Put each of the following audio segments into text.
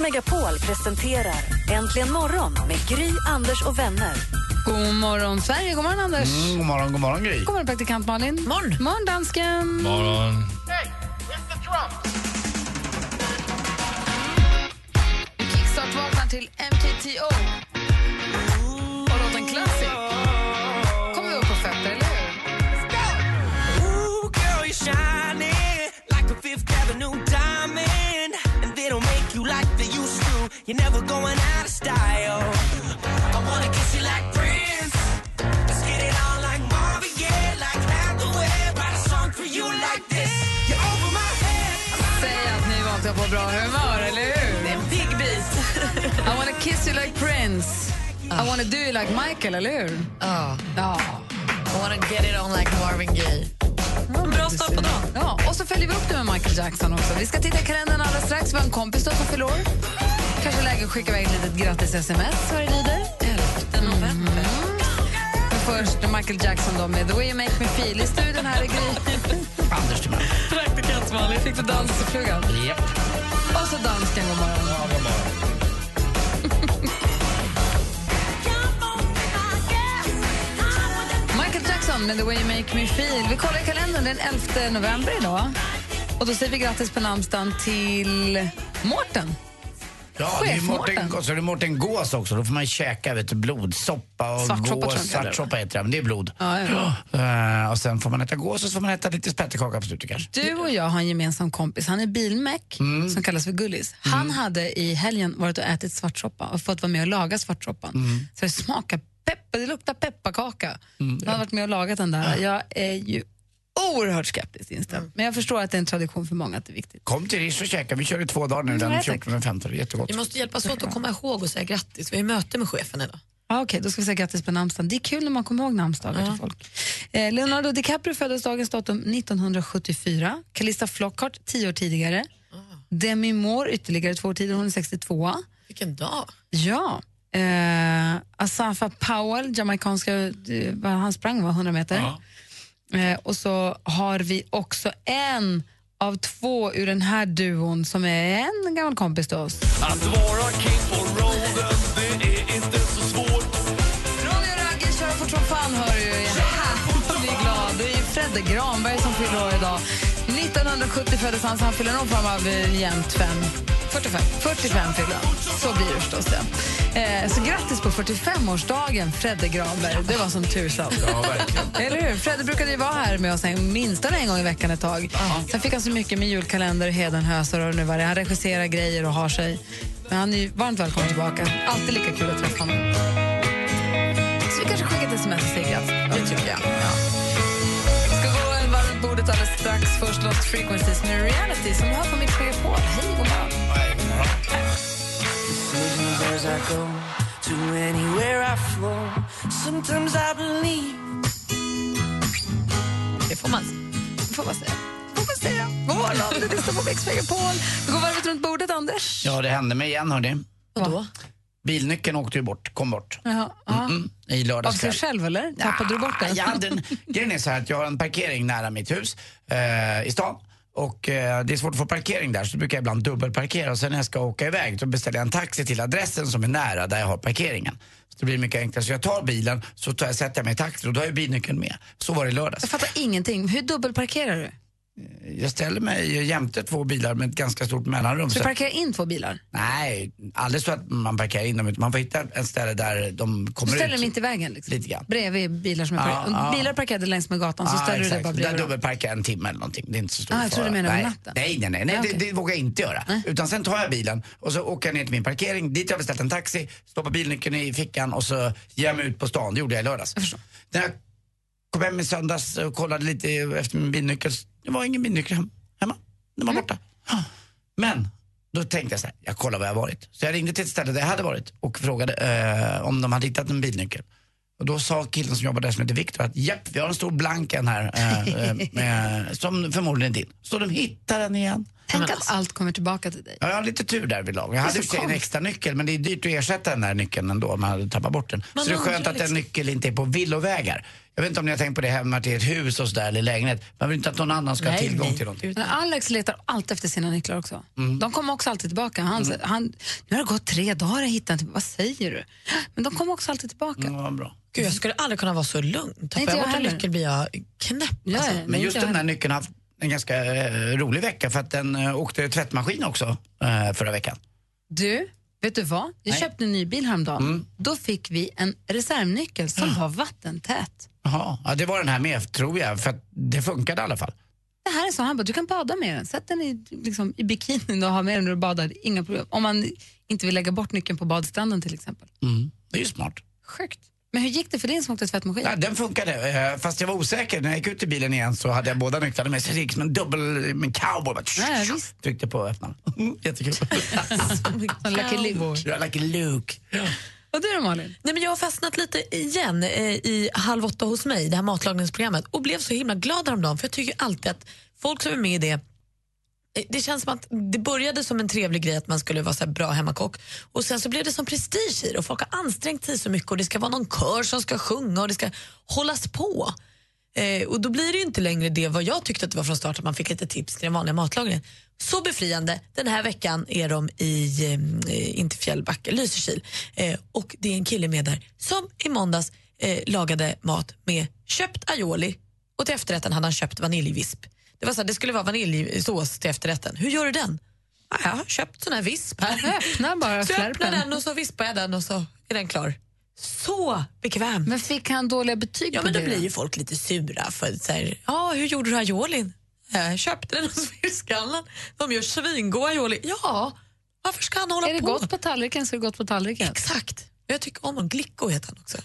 Megapol presenterar Äntligen morgon med Gry, Anders och vänner. God morgon, Sverige. God morgon, Anders. Mm, god morgon, god morgon Gry. God morgon, praktikant Malin. Morgon. morgon, dansken. morgon. Kickstart vaknar till MKTO. Och låten Classic. You're never going out of style. I wanna kiss you like Prince. Let's get it on like Marvin Gaye, like Hathaway. Write a song for you like this. You're over my head. Säg att ni vaknar på bra humör, eller hur? Det är en pigg bit. I wanna kiss you like Prince. I wanna do you like Michael, eller hur? Ja. Ja. I wanna get it on like Marvin Gaye. En bra start på dagen. Ja, och så följer vi upp det med Michael Jackson också. Vi ska titta i kalendern alldeles strax. Vi har en kompis då som fyller år. Kanske läge att skicka iväg ett litet grattis-sms vad det lider. 11 november. Men först Michael Jackson då med The way you make me feel i studion här i Gry. Anders Timell. Praktikant Malin. Fick du dansflugan? Japp. Och så dansken, god morgon. Ja, god morgon. Michael Jackson med The way you make me feel. Vi kollar i kalendern den 11 november idag. Och då säger vi grattis på namnsdagen till Mårten. Ja, det är. Mårten, så är det Mårten Gås också. Då får man käka vet du, blodsoppa och Svartsoppa gås. Svartsoppa heter det, men det är blod. Ja, ja. Eh, och sen får man äta gås och så får man äta lite spettekaka på slutet kanske. Du och jag har en gemensam kompis. Han är bilmek, som kallas för Gullis. Han hade i helgen varit och ätit svartsoppa och fått vara med och laga svartsoppan. Så det smakar peppar, det luktar pepparkaka. Han har varit med och lagat den där. Jag är ju oerhört skeptiskt inställd. Men jag förstår att det är en tradition för många att det är viktigt. Kom till Rish och käka. Vi kör i två dagar nu Mm, den tack. 14 och 15. Det är jättegott. Vi måste hjälpas åt att komma ihåg och säga grattis. Vi har ju möte med chefen idag. Ah, Okej, då ska vi säga grattis på namnsdagen. Det är kul när man kommer ihåg namnsdagar till folk. Eh, Leonardo DiCaprio föddes dagens datum 1974. Calista Flockhart tio år tidigare. Demi Moore ytterligare två år tidigare, hon är 62. Vilken dag. Ja. Eh, Asafa Powell, jamaicanska, eh, han sprang var 100 meter. Eh, och så har vi också en av två ur den här duon som är en gammal kompis till oss. Att vara king på roaden, det är inte så svårt. Ronny och Ragge kör fort som fan hör du. Ja, blir glad. Det är Fredde Granberg som fyller år idag. 1970 föddes han, så han fyller någon form av eh, jämnt fem. 45. 45 fyller han. Så blir det förstås det. Eh, så grattis på 45-årsdagen, Fredde Granberg. Det var som tusan. Ja, verkligen. Eller hur? Fredde brukade ju vara här med oss en, minst en gång i veckan ett tag. Sen fick han så mycket med julkalender, hedenhösar och nu vad det. Han regisserar grejer och har sig. Men han är ju varmt välkommen tillbaka. Alltid lika kul att träffa honom. Så vi kanske skickar ett sms och säger grattis. Det tycker jag. Ja. Bordet alldeles strax. Först Lost Frequencies med Reality som du har på Mix Megapol. Hej, god morgon. Decisions as I go to anywhere I flow. Sometimes I believe. Det får man, det får man säga. Det får man säga. God morgon, du lyssnar på Mix Megapol. Vi går varvet runt bordet, Anders. Ja, det hände mig igen hörni. Vadå? Bilnyckeln åkte ju bort, kom bort. Jaha, ja. Mm, I Av lördags sig kväll. själv, eller? Tappade du bort den? Jag hade en, grejen är så här att jag har en parkering nära mitt hus eh, i stan. Och eh, det är svårt att få parkering där så brukar jag ibland dubbelparkera och sen när jag ska åka iväg då beställer jag en taxi till adressen som är nära där jag har parkeringen. Så det blir mycket enklare. Så jag tar bilen, så tar jag, sätter jag mig i taxin och då har jag bilnyckeln med. Så var det i lördags. Jag fattar ingenting. Hur dubbelparkerar du? Jag ställer mig jämte två bilar med ett ganska stort mellanrum. Så du parkerar in två bilar? nej, aldrig så att man parkerar in dem man får hitta ett ställe där de Du kommer ställer ut. dem inte i vägen? Liksom. Lite grann. Bredvid bilar som är Ja, parkerade. ja. Om Bilar parkerade längs med gatan så Ja, ställer du dig exakt. bara Där bredvid dem. dubbelparkar jag en timme eller någonting. Det är inte så stor Ah, jag trodde fara. du menade över nej. natten. Nej, nej, nej, nej Ah, det, det vågar jag inte göra. Nej. Utan sen tar jag bilen och så åker jag ner till min parkering. Dit har jag beställt en taxi, stoppar bilnyckeln i fickan och så ger jag mig ut på stan. Det gjorde jag i lördags. Jag kom hem i söndags och kollade lite efter min bilnyckel, det var ingen hem- hemma. Den var borta. Men då tänkte jag så här, jag kollar var jag varit. Så jag ringde till ett ställe där jag hade varit och frågade eh, om de hade hittat en bilnyckel. Och då sa killen som jobbar där som heter Viktor att japp, vi har en stor blank en här, eh, eh, med, som förmodligen är din. Så de hittar den igen. Tänk att allt kommer tillbaka till dig. Ja, jag har lite tur där vid lag. Jag hade i och för sig en extra nyckel men det är dyrt att ersätta den där nyckeln ändå om man hade tappat bort den. Man så det är skönt att en nyckel inte är på villovägar. Jag vet inte om ni har tänkt på det hemma till ett hus och sådär eller lägenhet. Man vill inte att någon annan ska ha Nej, tillgång nej. till någonting. Men Alex letar alltid efter sina nycklar också. De kommer också alltid tillbaka. Han, han, nu har det gått tre dagar jag hittat Vad säger du? Men de kommer också alltid tillbaka. Mm, vad bra. Gud, jag skulle aldrig kunna vara så lugn. Tappar jag jag bort en nyckel blir jag knäpp. Ja, alltså. nej, Men just den här nyckeln har haft en ganska eh, rolig vecka för att den eh, åkte tvättmaskin också eh, förra veckan. Du, vet du vad? Jag Nej. köpte en ny bil häromdagen. Mm. Då fick vi en reservnyckel som var vattentät. Jaha, ja, det var den här med tror jag för att det funkade i alla fall. Det här är så, han bara, du kan bada med den. Sätt den i, liksom, i bikinin och ha med den när du badar. Inga problem. Om man inte vill lägga bort nyckeln på badstranden till exempel. Mm. Det är ju smart. Sjukt. Men hur gick det för din som åkte tvättmaskin? Ja, den funkade, eh, fast jag var osäker. När jag gick ut i bilen igen så hade jag båda nycklarna med sig. Det gick som en dubbel, med en cowboy. Bara, Ja, visst. Tryckte på öppnaren. Jättekul. Lucky Luke. Like Luke. Och du då Malin? Nej, men jag har fastnat lite igen eh, i Halv åtta hos mig, det här matlagningsprogrammet och blev så himla glad häromdagen för jag tycker alltid att folk som är med i det eh, det känns som att det började som en trevlig grej att man skulle vara så här bra hemmakock och sen så blev det som prestige i det och folk har ansträngt sig så mycket och det ska vara någon kör som ska sjunga och det ska hållas på. Eh, och då blir det inte längre det vad jag tyckte att det var från start att man fick lite tips till den vanliga matlagningen. Så befriande. Den här veckan är de i, eh, inte Fjällbacka, Lysekil. Eh, och det är en kille med där som i måndags eh, lagade mat med köpt aioli och till efterrätten hade han köpt vaniljvisp. Det, var så här, det skulle vara vaniljsås till efterrätten. Hur gör du den? "Ja, Jag har köpt sån här visp här. Öppna bara Så jag öppnar den och så vispar jag den och så är den klar. Så bekväm. Men fick han dåliga betyg Ja, på men då det? blir ju folk lite sura. För så här, ja, hur gjorde du aiolin? Jag köpte den hos Fiskhallen. De gör svingod aioli. Ja, varför ska han hålla Är det på? gott på tallriken så är det gott på tallriken. Exakt. Jag tycker om honom. Glicko heter han också.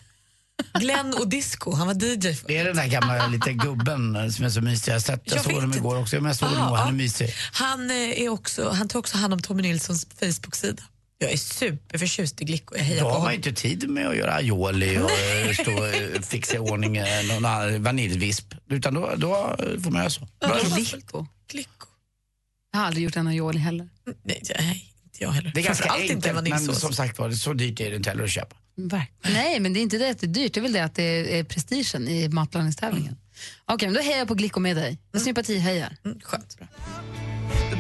Glenn och Disco, han var DJ. För. Det är den där gamla lite gubben som är så mysig. Jag, sett, jag, Jag såg honom igår också. Men jag såg Aha, honom, han är mysig. Han, eh, är också, han tar också hand om Tommy Nilssons Facebook-sida. Jag är superförtjust i Glicko. Jag hejar Då på har man honom. inte tid med att göra aioli och eh, stå och fixa i ordning eh, någon vaniljvisp. Utan då, då får man göra så. Bra. Glicko. Glicko. Jag har aldrig gjort en aioli heller. Nej, nej, inte jag heller. Det är ganska inte enkelt, men vaniljsås. som sagt var, så dyrt är det inte heller att köpa. Verkligen. Nej, men det är inte det att det är dyrt. Det är väl det att det är prestigen i matlagningstävlingen. Okej, men då hejar jag på Glicko med dig. Jag sympatihejar. Mm, skönt.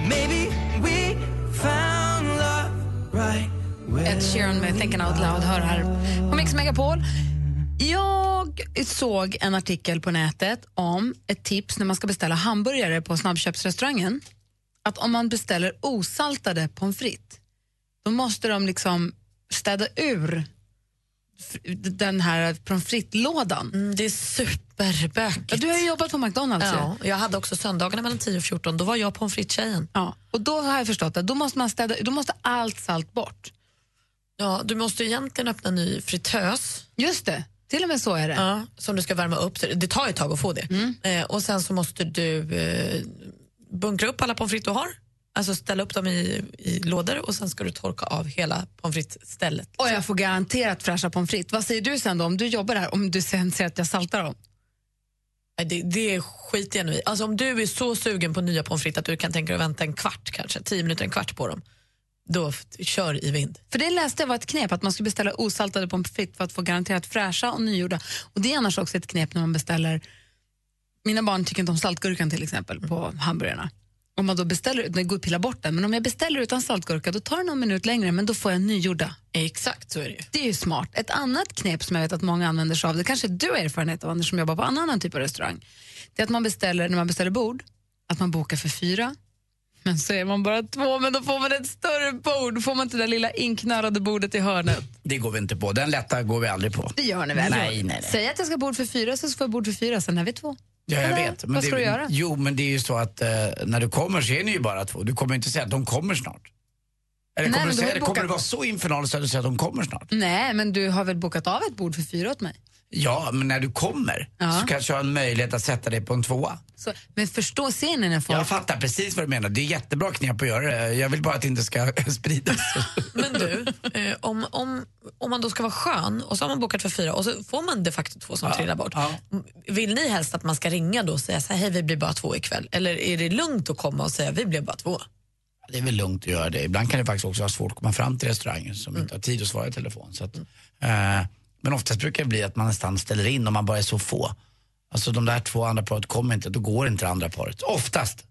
Maybe Ed Sheeran med Thinking Out Loud hör här på Mix Megapol. Jag såg en artikel på nätet om ett tips när man ska beställa hamburgare på snabbköpsrestaurangen. Att om man beställer osaltade pommes frites, då måste de liksom städa ur den här pommes frites-lådan. Mm, det är superbökigt. Ja, du har ju jobbat på McDonalds. Ja, jag hade också söndagarna mellan 10 och 14. Då var jag pommes frites-tjejen. Ja, och då har jag förstått att då måste man städa, då måste allt salt bort. Ja, du måste ju egentligen öppna en ny fritös Just det, till och med så är det. ja, som du ska värma upp. Det tar ett tag att få det. Eh, och Sen så måste du eh, bunkra upp alla pommes frites du har. Alltså ställa upp dem i, i lådor och sen ska du torka av hela pommes frites-stället. Och jag får garanterat fräscha pommes frites. Vad säger du sen då om du jobbar här, om du sen ser att jag saltar dem? Nej, Det, det skiter jag nu i. Alltså om du är så sugen på nya pommes frites att du kan tänka dig att vänta en kvart kanske, tio minuter, en kvart på dem. Då kör i vind. För det läste jag var ett knep, att man skulle beställa osaltade pommes frites för att få garanterat fräscha och nygjorda. Och det är annars också ett knep när man beställer, mina barn tycker inte om saltgurkan till exempel på hamburgarna. Om man då beställer, det går att pilla bort den, men om jag beställer utan saltgurka då tar det någon minut längre men då får jag nygjorda. Exakt så är det. Det är ju smart. Ett annat knep som jag vet att många använder sig av, det kanske du har erfarenhet av Anders som jobbar på en annan typ av restaurang, det är att man beställer, när man beställer bord, att man bokar för fyra, men så är man bara två, men då får man ett större bord. Får man inte det där lilla inknarrade bordet i hörnet. Det går vi inte på. Den lätta går vi aldrig på. Det gör ni väl? Nej, nej, nej. Säg att jag ska ha bord för fyra, så får jag bord för fyra, sen är vi två. Ja, jag Eller? vet. Vad ska det, du göra? Jo, men det är ju så att eh, när du kommer så är ni ju bara två. Du kommer inte säga att de kommer snart. Eller Nej, kommer, men du du säga, ju kommer bokat- du vara så infernal så att du säger att de kommer snart? Nej, men du har väl bokat av ett bord för fyra åt mig? Ja, men när du kommer Ja. så kanske du har en möjlighet att sätta dig på en tvåa. Så, men förstå, ser ni när folk... Jag fattar precis vad du menar. Det är jättebra knep att göra det. Jag vill bara att det inte ska spridas. Men du, eh, om, om man då ska vara skön och så har man bokat för fyra och så får man de facto två som trillar bort. M- Vill ni helst att man ska ringa då och säga så här, hej vi blir bara två ikväll? Eller är det lugnt att komma och säga vi blir bara två? Det är väl lugnt att göra det. Ibland kan det faktiskt också vara svårt att komma fram till restaurangen som inte har tid att svara i telefon. Så att, eh, men oftast brukar det bli att man nästan ställer in om man bara är så få. Alltså de där två andra paret kommer inte, då går inte det andra paret. Oftast.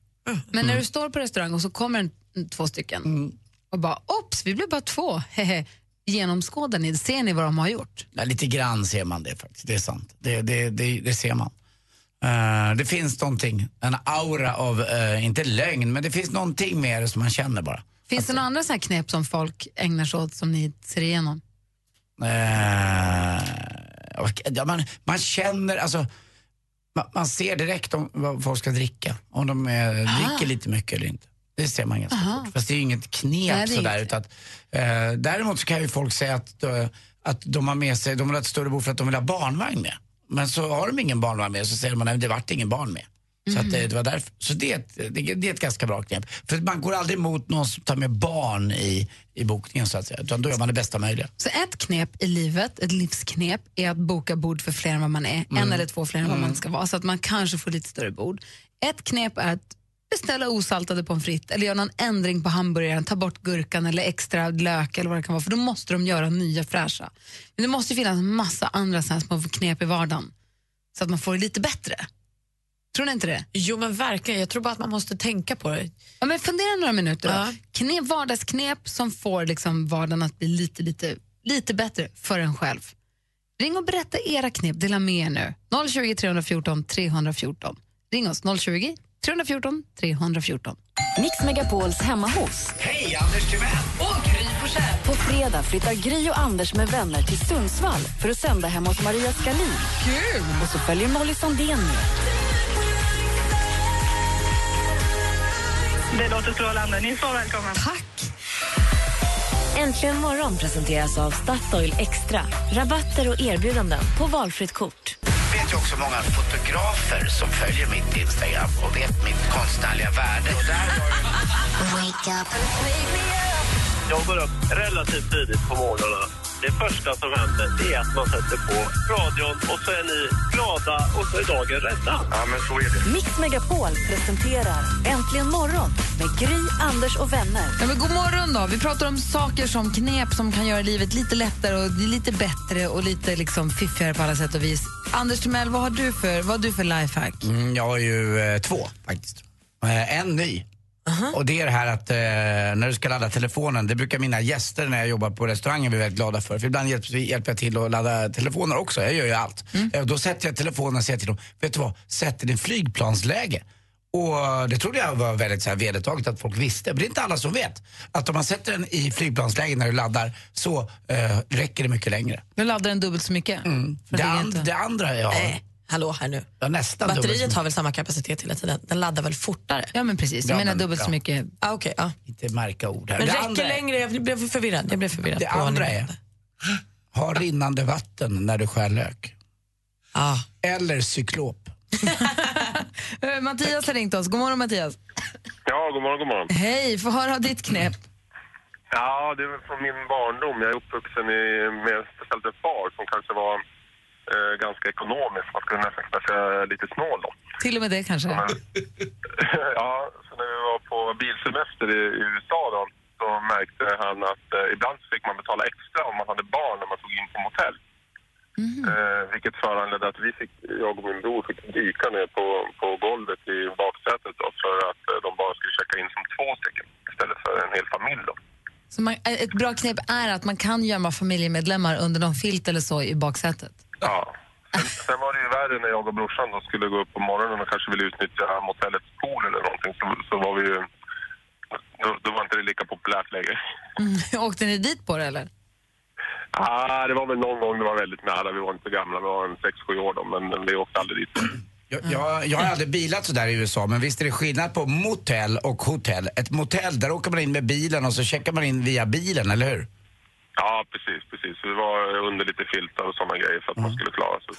Men när du står på restaurang och så kommer en, två stycken och bara ops, vi blev bara två. Hehe. Genomskådar ni, ser ni vad de har gjort? Ja, lite grann ser man det faktiskt, det är sant. Det, det, det, det ser man. Eh, det finns någonting, en aura av, eh, inte lögn, men det finns någonting med det som man känner bara. Finns det några andra så här knep som folk ägnar sig åt som ni ser igenom? Eh, ja, man, man känner, alltså, man, man ser direkt om, vad folk ska dricka. Om de eh, dricker lite mycket eller inte. Det ser man ganska Aha. fort. Fast det är ju inget knep Nej, sådär. inget. Utan eh, däremot så kan ju folk säga att, eh, att de har med sig, de vill ha ett större bord för att de vill ha barnvagn med. Men så har de ingen barnvagn med så säger man att det vart ingen barn med. Så, att, det, det var därför. så det, det, det är ett ganska bra knep. För man går aldrig emot någon som tar med barn i, i bokningen så att säga. Utan då gör man det bästa möjliga. Så ett knep i livet, ett livsknep, är att boka bord för fler än vad man är. En eller två fler än vad man ska vara. Så att man kanske får lite större bord. Ett knep är att beställa osaltade pommes frites eller göra någon ändring på hamburgaren, ta bort gurkan eller extra lök eller vad det kan vara. För då måste de göra nya fräscha. Men det måste ju finnas massa andra såna här små knep i vardagen. Så att man får det lite bättre. Tror ni inte det? Jo men verkligen, jag tror bara att man måste tänka på det. Ja, men fundera några minuter. Då. Ja. Knep, vardagsknep som får liksom vardagen att bli lite, lite, lite bättre för en själv. Ring och berätta era knep, dela med er nu. 020 314 314. Ring oss 020 314 314. Mix Megapols hemma hos. Hej, Anders Timell! På fredag flyttar Gry och Anders med vänner till Sundsvall för att sända hemma hos Maria Skalin. Kul! Och så följer Molly Sandén med. Det låter strålande. Ni är så välkomna. Tack! Äntligen morgon presenteras av Statoil Extra. Rabatter och erbjudanden på valfritt kort. Ju också många fotografer som följer mitt Instagram och vet mitt konstnärliga värde. Och där har Jag går upp relativt tidigt på morgnarna. Det första som händer är att man sätter på radion och så är ni glada och så är dagen rädda. Ja, men så är det. Mix Megapol presenterar Äntligen morgon med Gry, Anders och vänner. Ja, men god morgon då. Vi pratar om saker som knep som kan göra livet lite lättare och lite bättre och lite liksom fiffigare på alla sätt och vis. Anders Timell, vad har du för, vad har du för lifehack? Mm, jag har ju eh, två faktiskt. Eh, en ny. Och det är det här att eh, när du ska ladda telefonen, det brukar mina gäster när jag jobbar på restaurangen bli väldigt glada för. För ibland hjälper, hjälper jag till att ladda telefoner också, jag gör ju allt. Eh, då sätter jag telefonen och säger till dem, vet du vad, sätt den i flygplansläge. Och det trodde jag var väldigt så här vedertaget att folk visste, men det är inte alla som vet. Att om man sätter den i flygplansläge när du laddar så eh, räcker det mycket längre. Nu laddar den dubbelt så mycket. Mm. Det, ligga and, det andra jag har, Nej, hallå här nu. ja, nästan så Batteriet har väl samma kapacitet hela tiden? Den laddar väl fortare? Ja, men precis. Jag Ja, menar men- dubbelt så ja. mycket. Ah, okay, ja. Inte märka ord här. Men det räcker längre? Jag blev förvirrad. Jag blev förvirrad Det andra är, ha rinnande vatten när du skär lök. Ah. Eller cyklop. Eh, Mattias har ringt oss. God morgon Mattias. Ja, god morgon, god morgon. Hej, få höra ditt knep. Ja, det är från min barndom. Jag är uppvuxen i, med speciellt en far som kanske var eh, ganska ekonomisk. Man skulle nästan kunna säga lite snål då. Till och med det kanske. ja, så när vi var på bilsemester i, i USA då, så märkte han att eh, ibland fick man betala extra om man hade barn när man tog in på motell. Eh, vilket föranledde att vi fick, jag och min bror fick dyka ner på, på golvet i baksätet då, för att eh, de bara skulle checka in som två stycken istället för en hel familj då. Så man, eh, ett bra knep är att man kan gömma familjemedlemmar under någon filt eller så i baksätet. Ja. Sen, sen var det ju värre när jag och brorsan då skulle gå upp på morgonen och kanske ville utnyttja motellets pool eller någonting så, så var vi ju... Då, då var inte det lika populärt längre. Mm. Åkte ni dit på det eller? Ah, det var väl någon gång väldigt nära. Vi var inte gamla, vi var en 6-7 år då, men vi åkte aldrig dit. Jag, jag, jag har aldrig bilat så där i USA, men visst är det skillnad på motell och hotell. Ett motell, där åker man in med bilen och så checkar man in via bilen, eller hur? Ja, precis, precis. Vi var under lite filtar och sådana grejer för att man skulle klara sig.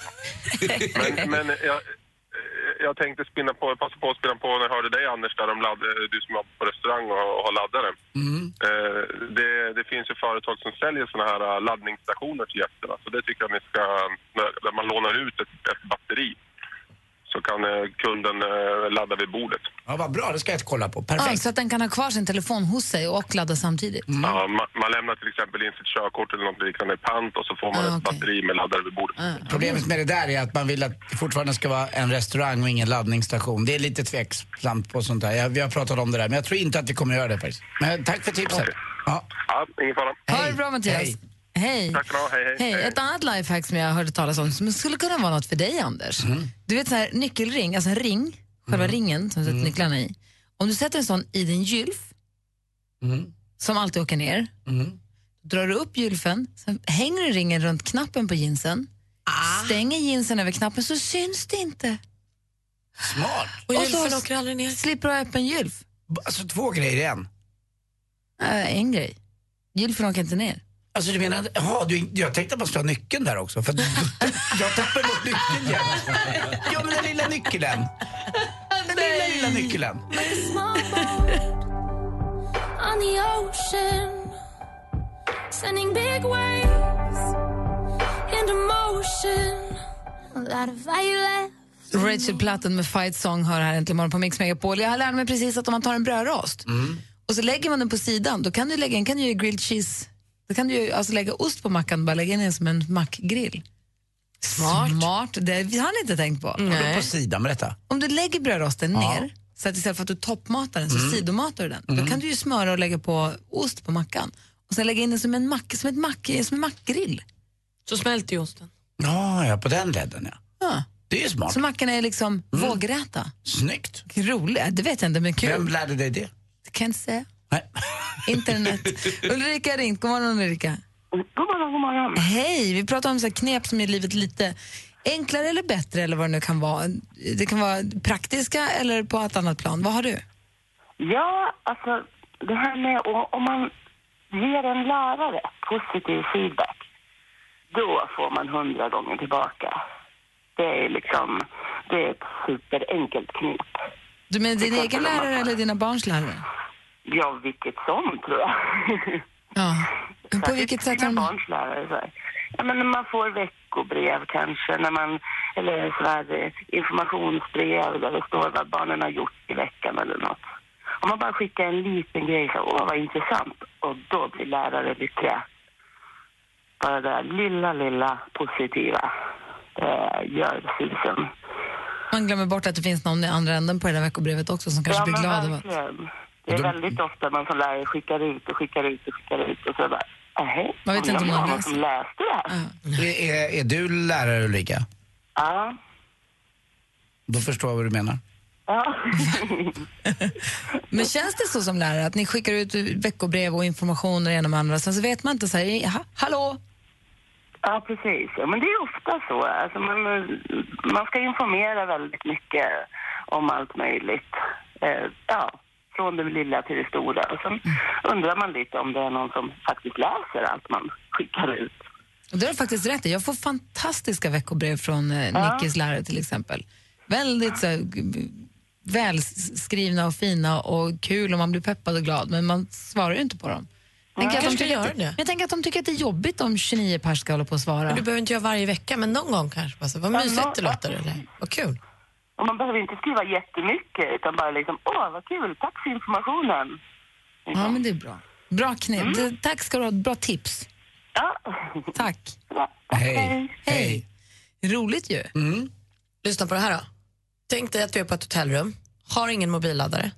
men men jag, jag tänkte spinna på, passa på att spinna på när jag hörde dig Anders, där de du som jobbar på restaurang och, och har laddare. Eh, det, det finns ju företag som säljer sådana här eh, laddningsstationer till gästerna. Så det tycker jag ni ska, när, man lånar ut ett, ett batteri kan eh, kunden eh, ladda vid bordet. Ja, vad bra, det ska jag kolla på. Ja, Perfekt. så att den kan ha kvar sin telefon hos sig och ladda samtidigt. Ja, man, man lämnar till exempel in sitt körkort eller något liknande i pant och så får man Ah, ett okej. batteri med laddare vid bordet. Problemet med det där är att man vill att det fortfarande ska vara en restaurang och ingen laddningsstation. Det är lite tveksamt på sånt där. Jag, vi har pratat om det där, men jag tror inte att vi kommer göra det faktiskt. Men tack för tipset. Ja. Ja, ingen fara. Ha det bra Mattias. Hej. Hej. Tack ska. Hej, hej. Hej. Ett annat lifehack som jag hörde talas om som skulle kunna vara något för dig, Anders. Mm. Du vet så här, nyckelring, alltså en ring, själva ringen som du sätter nycklarna i. Om du sätter en sån i din gylf, Mm. som alltid åker ner, drar du upp gylfen, sen hänger du ringen runt knappen på jeansen, Ah. stänger jeansen över knappen så syns det inte. Smart. Och Och så- åker aldrig ner. Slipper du ha öppen gylf. Alltså två grejer i en. Äh, en grej. Gylfen åker inte ner. Alltså du menar, jaha, du, jag tänkte att man skulle ha nyckeln där också. För att, jag tappar bort nyckeln igen. Ja men den lilla nyckeln. Den lilla, lilla nyckeln. on the ocean, sending big waves into motion. A lot of violence. Rachel Platten med Fight Song hör här äntligen morgon på Mix Megapol. Jag lärde mig precis att om man tar en brödrost och så lägger man den på sidan, då kan du lägga in kan du grilled cheese. Då kan du ju alltså lägga ost på mackan bara lägga in den som en mackgrill. Smart. Smart. Det har ni inte tänkt på. Vadå på sidan, berätta. Om du lägger brödrosten Ja. ner, så att istället för att du toppmatar den så sidomatar du den. Då kan du ju smöra och lägga på ost på mackan. Och sen lägga in den som en, mack, som ett mack, som en mackgrill. Så smälter ju osten. Ja, ja, på den ledden ja. Ja. Det är smart. Så mackorna är liksom vågräta. Snyggt. Roliga, det vet jag inte, men kul. Vem lärde dig det? Det kan jag inte säga. Nej. Internet. Ulrika har ringt. God morgon Ulrika. God morgon, god morgon. Hej, vi pratar om så här knep som gör livet lite enklare eller bättre eller vad det nu kan vara. Det kan vara praktiska eller på ett annat plan. Vad har du? Ja, alltså det här med om man ger en lärare positiv feedback, då får man hundra gånger tillbaka. Det är liksom, det är ett superenkelt knep. Du menar din egen lärare eller dina barns lärare? Ja, vilket som tror jag. Ja. På vilket sätt har barns lärare. Så här. Ja, men när man får veckobrev kanske, när man, eller så här, informationsbrev där det står vad barnen har gjort i veckan eller något. Om man bara skickar en liten grej så, åh vad intressant, och då blir lärare lyckliga. Bara det där lilla, lilla positiva eh, gör susen. Man glömmer bort att det finns någon i andra änden på det där veckobrevet också som kanske ja, blir glad av att... Det är väldigt ofta man som lärare skickar ut och skickar ut och skickar ut och så bara, "Nähä, Man vet inte om någon någon läser." som läste det här. Är, är, är du lärare Ulrika? Ja. Då förstår jag vad du menar. Ja. Men känns det så som lärare att ni skickar ut veckobrev och information och det ena med andra, sen så vet man inte så här, "Ja, hallå? ja, precis. Ja, men det är ofta så. Alltså man, man ska informera väldigt mycket om allt möjligt. Eh, ja, från det lilla till det stora. Och sen undrar man lite om det är någon som faktiskt läser allt man skickar ut. Och det har du faktiskt rätt i. Jag får fantastiska veckobrev från eh, Ja. Nickis lärare till exempel. Väldigt så, välskrivna och fina och kul och man blir peppad och glad men man svarar ju inte på dem. Jag tänker, att de tycker gör att, det. jag tänker att de tycker att det är jobbigt om 29 pers ska hålla på och svara. Men du behöver inte göra varje vecka, men någon gång kanske. Alltså, vad Ja, mysigt det låter. Eller? Vad kul. Och man behöver inte skriva jättemycket utan bara liksom, åh vad kul, tack för informationen. Ja, men det är bra. Bra knep. Det, tack ska du ha. Bra tips. Ja. Tack. Bra. Hej. Hej. Roligt ju. Lyssna på det här då. Tänk dig att du är på ett hotellrum, har ingen mobilladdare.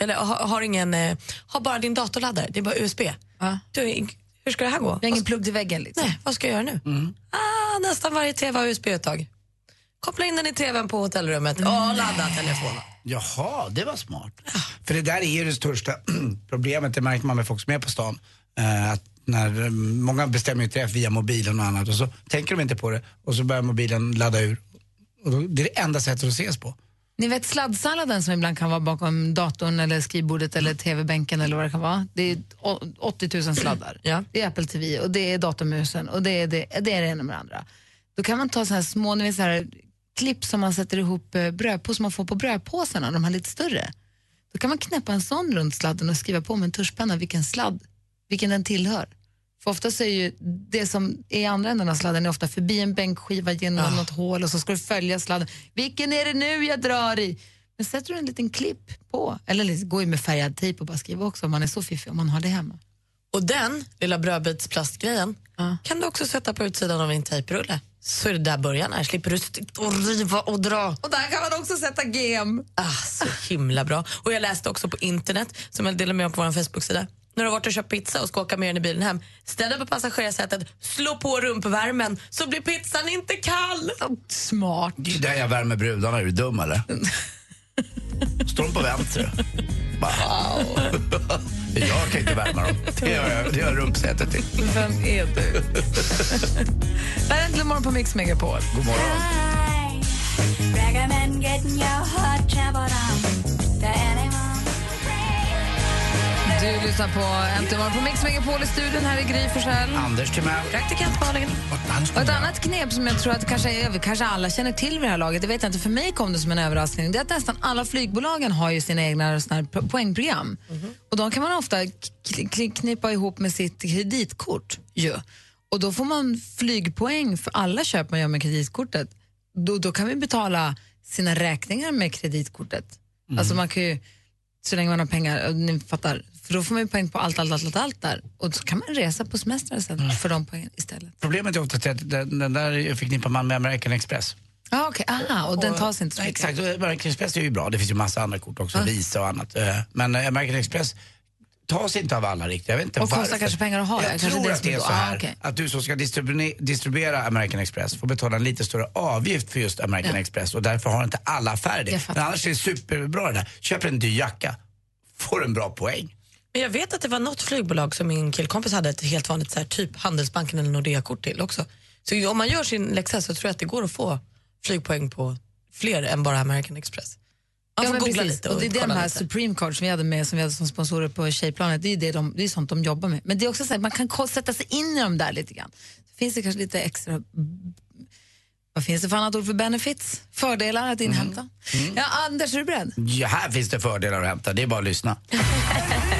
Eller har, har ingen, eh, har bara din datorladdare, det är bara USB. Ja. Du, hur ska det här gå? Vi har ingen plugg till väggen liksom. Nej, vad ska jag göra nu? Ah, nästan varje TV har USB-uttag. Koppla in den i TVn på hotellrummet och ladda telefonen. Jaha, det var smart. För det där är ju det största problemet, det märker man med folk som är på stan. Eh, att när, eh, många bestämmer ju träff via mobilen och annat och så tänker de inte på det och så börjar mobilen ladda ur. Och då, det är det enda sättet att ses på. Ni vet sladdsalladen som ibland kan vara bakom datorn eller skrivbordet eller tv-bänken eller vad det kan vara. Det är å- 80 000 sladdar. Ja. Det är Apple TV och det är datormusen och det är det, det, är det ena med det andra. Då kan man ta så här små ni vet, så här, klipp som man sätter ihop eh, brödpåsar som man får på brödpåsarna, de här lite större. Då kan man knäppa en sån runt sladden och skriva på med en tuschpenna vilken sladd, vilken den tillhör. För ofta så är ju det som är i andra änden av sladden är ofta förbi en bänkskiva genom något hål och så ska du följa sladden. Vilken är det nu jag drar i? Men sätter du en liten klipp på, eller går ju med färgad tejp och bara skriva också om man är så fiffig om man har det hemma. Och den lilla brödbitsplastgrejen Ja. kan du också sätta på utsidan av en tejprulle. Så är det där början är. Slipper du och riva och dra. Och där kan man också sätta gem. Ah, så himla bra. Och jag läste också på internet, som jag delar med mig på vår Facebook-sida. När du har varit och köpt pizza och ska åka med den i bilen hem, ställ dig på passagerarsätet, slå på rumpvärmen så blir pizzan inte kall. Smart. Det är där jag värmer brudarna, är du dum eller? Står de på vänster? Bara, jag kan inte värma dem. Det gör, jag, det gör rumpsätet till. Vem är du? det här är Äntligen morgon på Mix Megapol. God morgon. Du lyssnar på Äntligen morgon på Mix Megapol i studion här i Gry Forssell. Anders Timell. Praktikant Malin. Och ett annat knep som jag tror att kanske, kanske alla känner till vid det här laget, det vet jag inte, för mig kom det som en överraskning, det är att nästan alla flygbolagen har ju sina egna såna här po- poängprogram. Och de kan man ofta knipa ihop med sitt kreditkort ju. Och då får man flygpoäng för alla köp man gör med kreditkortet. Då, då kan vi betala sina räkningar med kreditkortet. Alltså man kan ju, så länge man har pengar, ni fattar, för då får man ju poäng på allt, allt, allt, allt, allt där. Och så kan man resa på semester sen för de poängen istället. Problemet är ofta att den, den där förknippar man med American Express. Ah, okay. Aha, och den tas inte så mycket. Exakt, och American Express är ju bra. Det finns ju massa andra kort också, Visa och annat. Eh, Men eh, American Express tas inte av alla riktigt. Jag vet inte Och kostar kanske pengar att ha, Jag ja, kanske tror det att det är så här ah, okej. att du som ska distribuera, distribuera American Express får betala en lite större avgift för just American Express och därför har inte alla affärer det. Jag. Men annars är det superbra det där. Köper en dyr jacka, får en bra poäng. Men jag vet att det var något flygbolag som min killkompis hade ett helt vanligt så här, typ Handelsbanken eller Nordea-kort till också. Så om man gör sin läxa så tror jag att det går att få flygpoäng på fler än bara American Express. Man får men googla precis. lite och och, det är det de här lite. Supreme Card som vi hade med som vi hade som sponsorer på Tjejplanet, det är, det de, det är sånt de jobbar med. Men det är också så här, man kan sätta sig in i dem där lite grann. Så finns det kanske lite extra vad finns det för annat ord för benefits? Fördelar att inhämta? Ja, Anders, är du beredd? Ja, här finns det fördelar att hämta, det är bara att lyssna.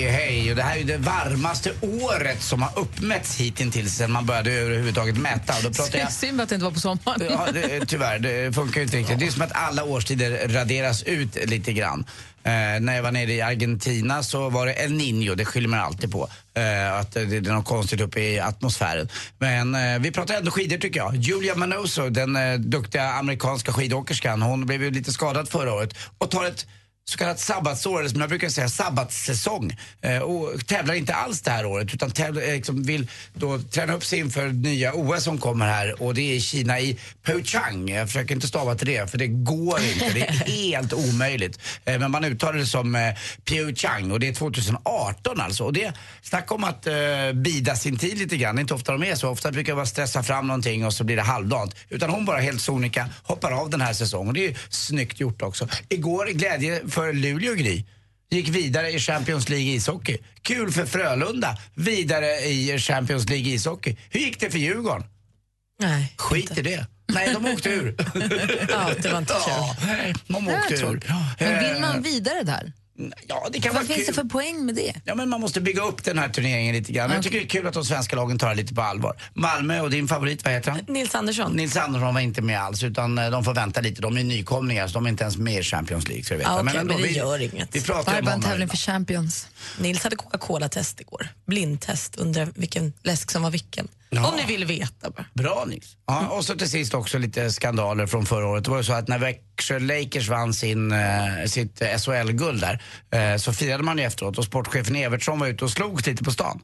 hej. Och det här är ju det varmaste året som har uppmätts hittills sedan man började överhuvudtaget mäta. Och då pratar jag... Synd att det inte var på sommaren. Ja, det, tyvärr, det funkar ju inte riktigt. Det är som att alla årstider raderas ut lite grann. Eh, när jag var nere i Argentina så var det El Niño, det skyller man alltid på. Eh, att det, det är något konstigt uppe i atmosfären. Men eh, vi pratar ändå skidor tycker jag. Julia Manoso, den eh, duktiga amerikanska skidåkerskan, hon blev ju lite skadad förra året och tar ett så kallat sabbatsår, eller som jag brukar säga sabbatssäsong. Eh, och tävlar inte alls det här året utan tävlar, eh, liksom vill då träna upp sig inför nya OS som kommer här och det är i Kina i Pyeongchang. Jag försöker inte stava till det för det går inte, det är helt omöjligt. Eh, men man uttalar det som eh, Pyeongchang och det är 2018 alltså. Och det snacka om att eh, bida sin tid lite grann, det är inte ofta de är så. Ofta brukar man stressa fram någonting och så blir det halvdant. Utan hon bara helt sonika hoppar av den här säsongen och det är ju snyggt gjort också. Igår glädje för Luleå Gry gick vidare i Champions League ishockey. Kul för Frölunda, vidare i Champions League ishockey. Hur gick det för Djurgården? Nej, Skit i det. Nej, de åkte ur. Ja, det var inte Ja, de åkte ur. Men vill man vidare där? Ja, det kan Vad vara finns det kul. för poäng med det? Ja, men man måste bygga upp den här turneringen lite grann. Men Jag tycker det är kul att de svenska lagen tar det lite på allvar. Malmö och din favorit, vad heter han? Nils Andersson. Nils Andersson var inte med alls utan eh, de får vänta lite. De är nykomlingar så de är inte ens med i Champions League. Så vet. Ja, okej, ändå, men det vi, gör inget. Vi Det pratar här är om bara en tävling för champions. Nils hade Coca-Cola-test igår. Blindtest, undrar vilken läsk som var vilken. Ja. Om ni vill veta bara. Bra Nils. Ja, och så till sist också lite skandaler från förra året. Det var ju så att när Växjö Lakers vann sin, eh, sitt SHL-guld där eh, så firade man ju efteråt och sportchefen Evertsson var ute och slog lite på stan.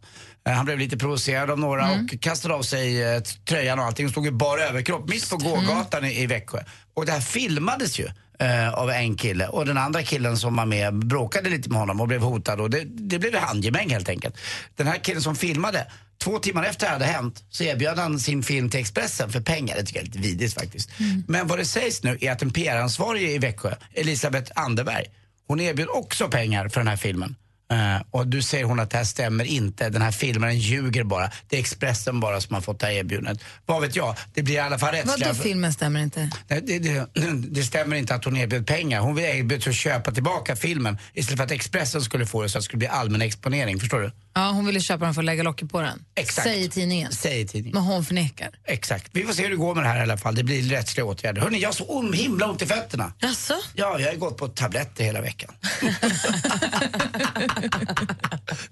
Eh, han blev lite provocerad av några och kastade av sig eh, tröjan och allting och stod i bar överkropp mitt på gågatan i, i Växjö. Och det här filmades ju eh, av en kille och den andra killen som var med bråkade lite med honom och blev hotad och det, det blev handgemäng helt enkelt. Den här killen som filmade, två timmar efter det hade hänt så erbjöd han sin film till Expressen för pengar. Det tycker jag är lite vidrigt faktiskt. Men vad det sägs nu är att en PR-ansvarig i Växjö, Elisabeth Anderberg, hon erbjöd också pengar för den här filmen. Eh, och du säger hon att det här stämmer inte, den här filmen ljuger bara. Det är Expressen bara som har fått det här erbjudandet. Vad vet jag, det blir i alla fall rättsliga... Vadå filmen stämmer inte? Nej, det, det, det stämmer inte att hon erbjöd pengar. Hon erbjöd att köpa tillbaka filmen istället för att Expressen skulle få det så att det skulle bli allmän exponering. Förstår du? Ja, hon ville köpa den för att lägga locket på den. Exakt. Säger tidningen. Säger tidningen. Men hon förnekar. Exakt. Vi får se hur det går med det här i alla fall. Det blir rättsliga åtgärder. Hörni, jag har så om himla ont i fötterna. Jaså? Ja, jag har gått på tabletter hela veckan.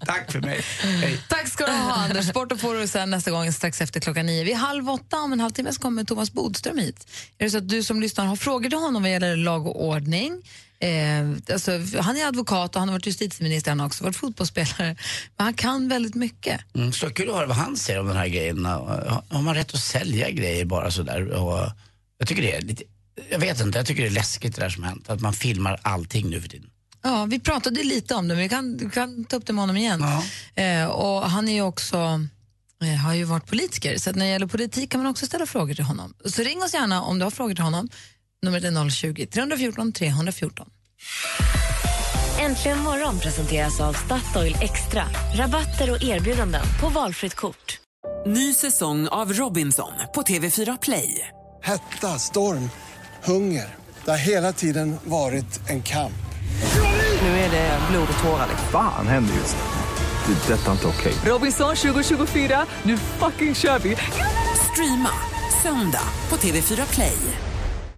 Tack för mig. Hej. Tack ska du ha, Anders. Sporten får du sen nästa gång strax efter klockan nio. Vid halv åtta om en halvtimme så kommer Thomas Bodström hit. Är det så att du som lyssnar har frågor till honom vad gäller lag och ordning? Eh, alltså, han är advokat och han har varit justitieminister, han har också varit fotbollsspelare. Men han kan väldigt mycket. Mm, så kul att höra vad han säger om den här grejen. Har man rätt att sälja grejer bara sådär? Och jag tycker det är lite, jag vet inte, jag tycker det är läskigt det där som hänt. Att man filmar allting nu för tiden. Ja, vi pratade lite om det, men vi kan, vi kan ta upp det med honom igen. Eh, och han är ju också, eh, har ju varit politiker, så när det gäller politik kan man också ställa frågor till honom. Så ring oss gärna om du har frågor till honom. Numret är 020 314 314. Äntligen morgon presenteras av Statoil Extra. Rabatter och erbjudanden på valfritt kort. Ny säsong av Robinson på TV4 Play. Hetta, storm, hunger. Det har hela tiden varit en kamp. Nu är det blod och tårar. liksom. Fan händer just nu. Det. är Detta är inte okej. Robinson 2024, nu fucking kör vi! Streama söndag på TV4 Play.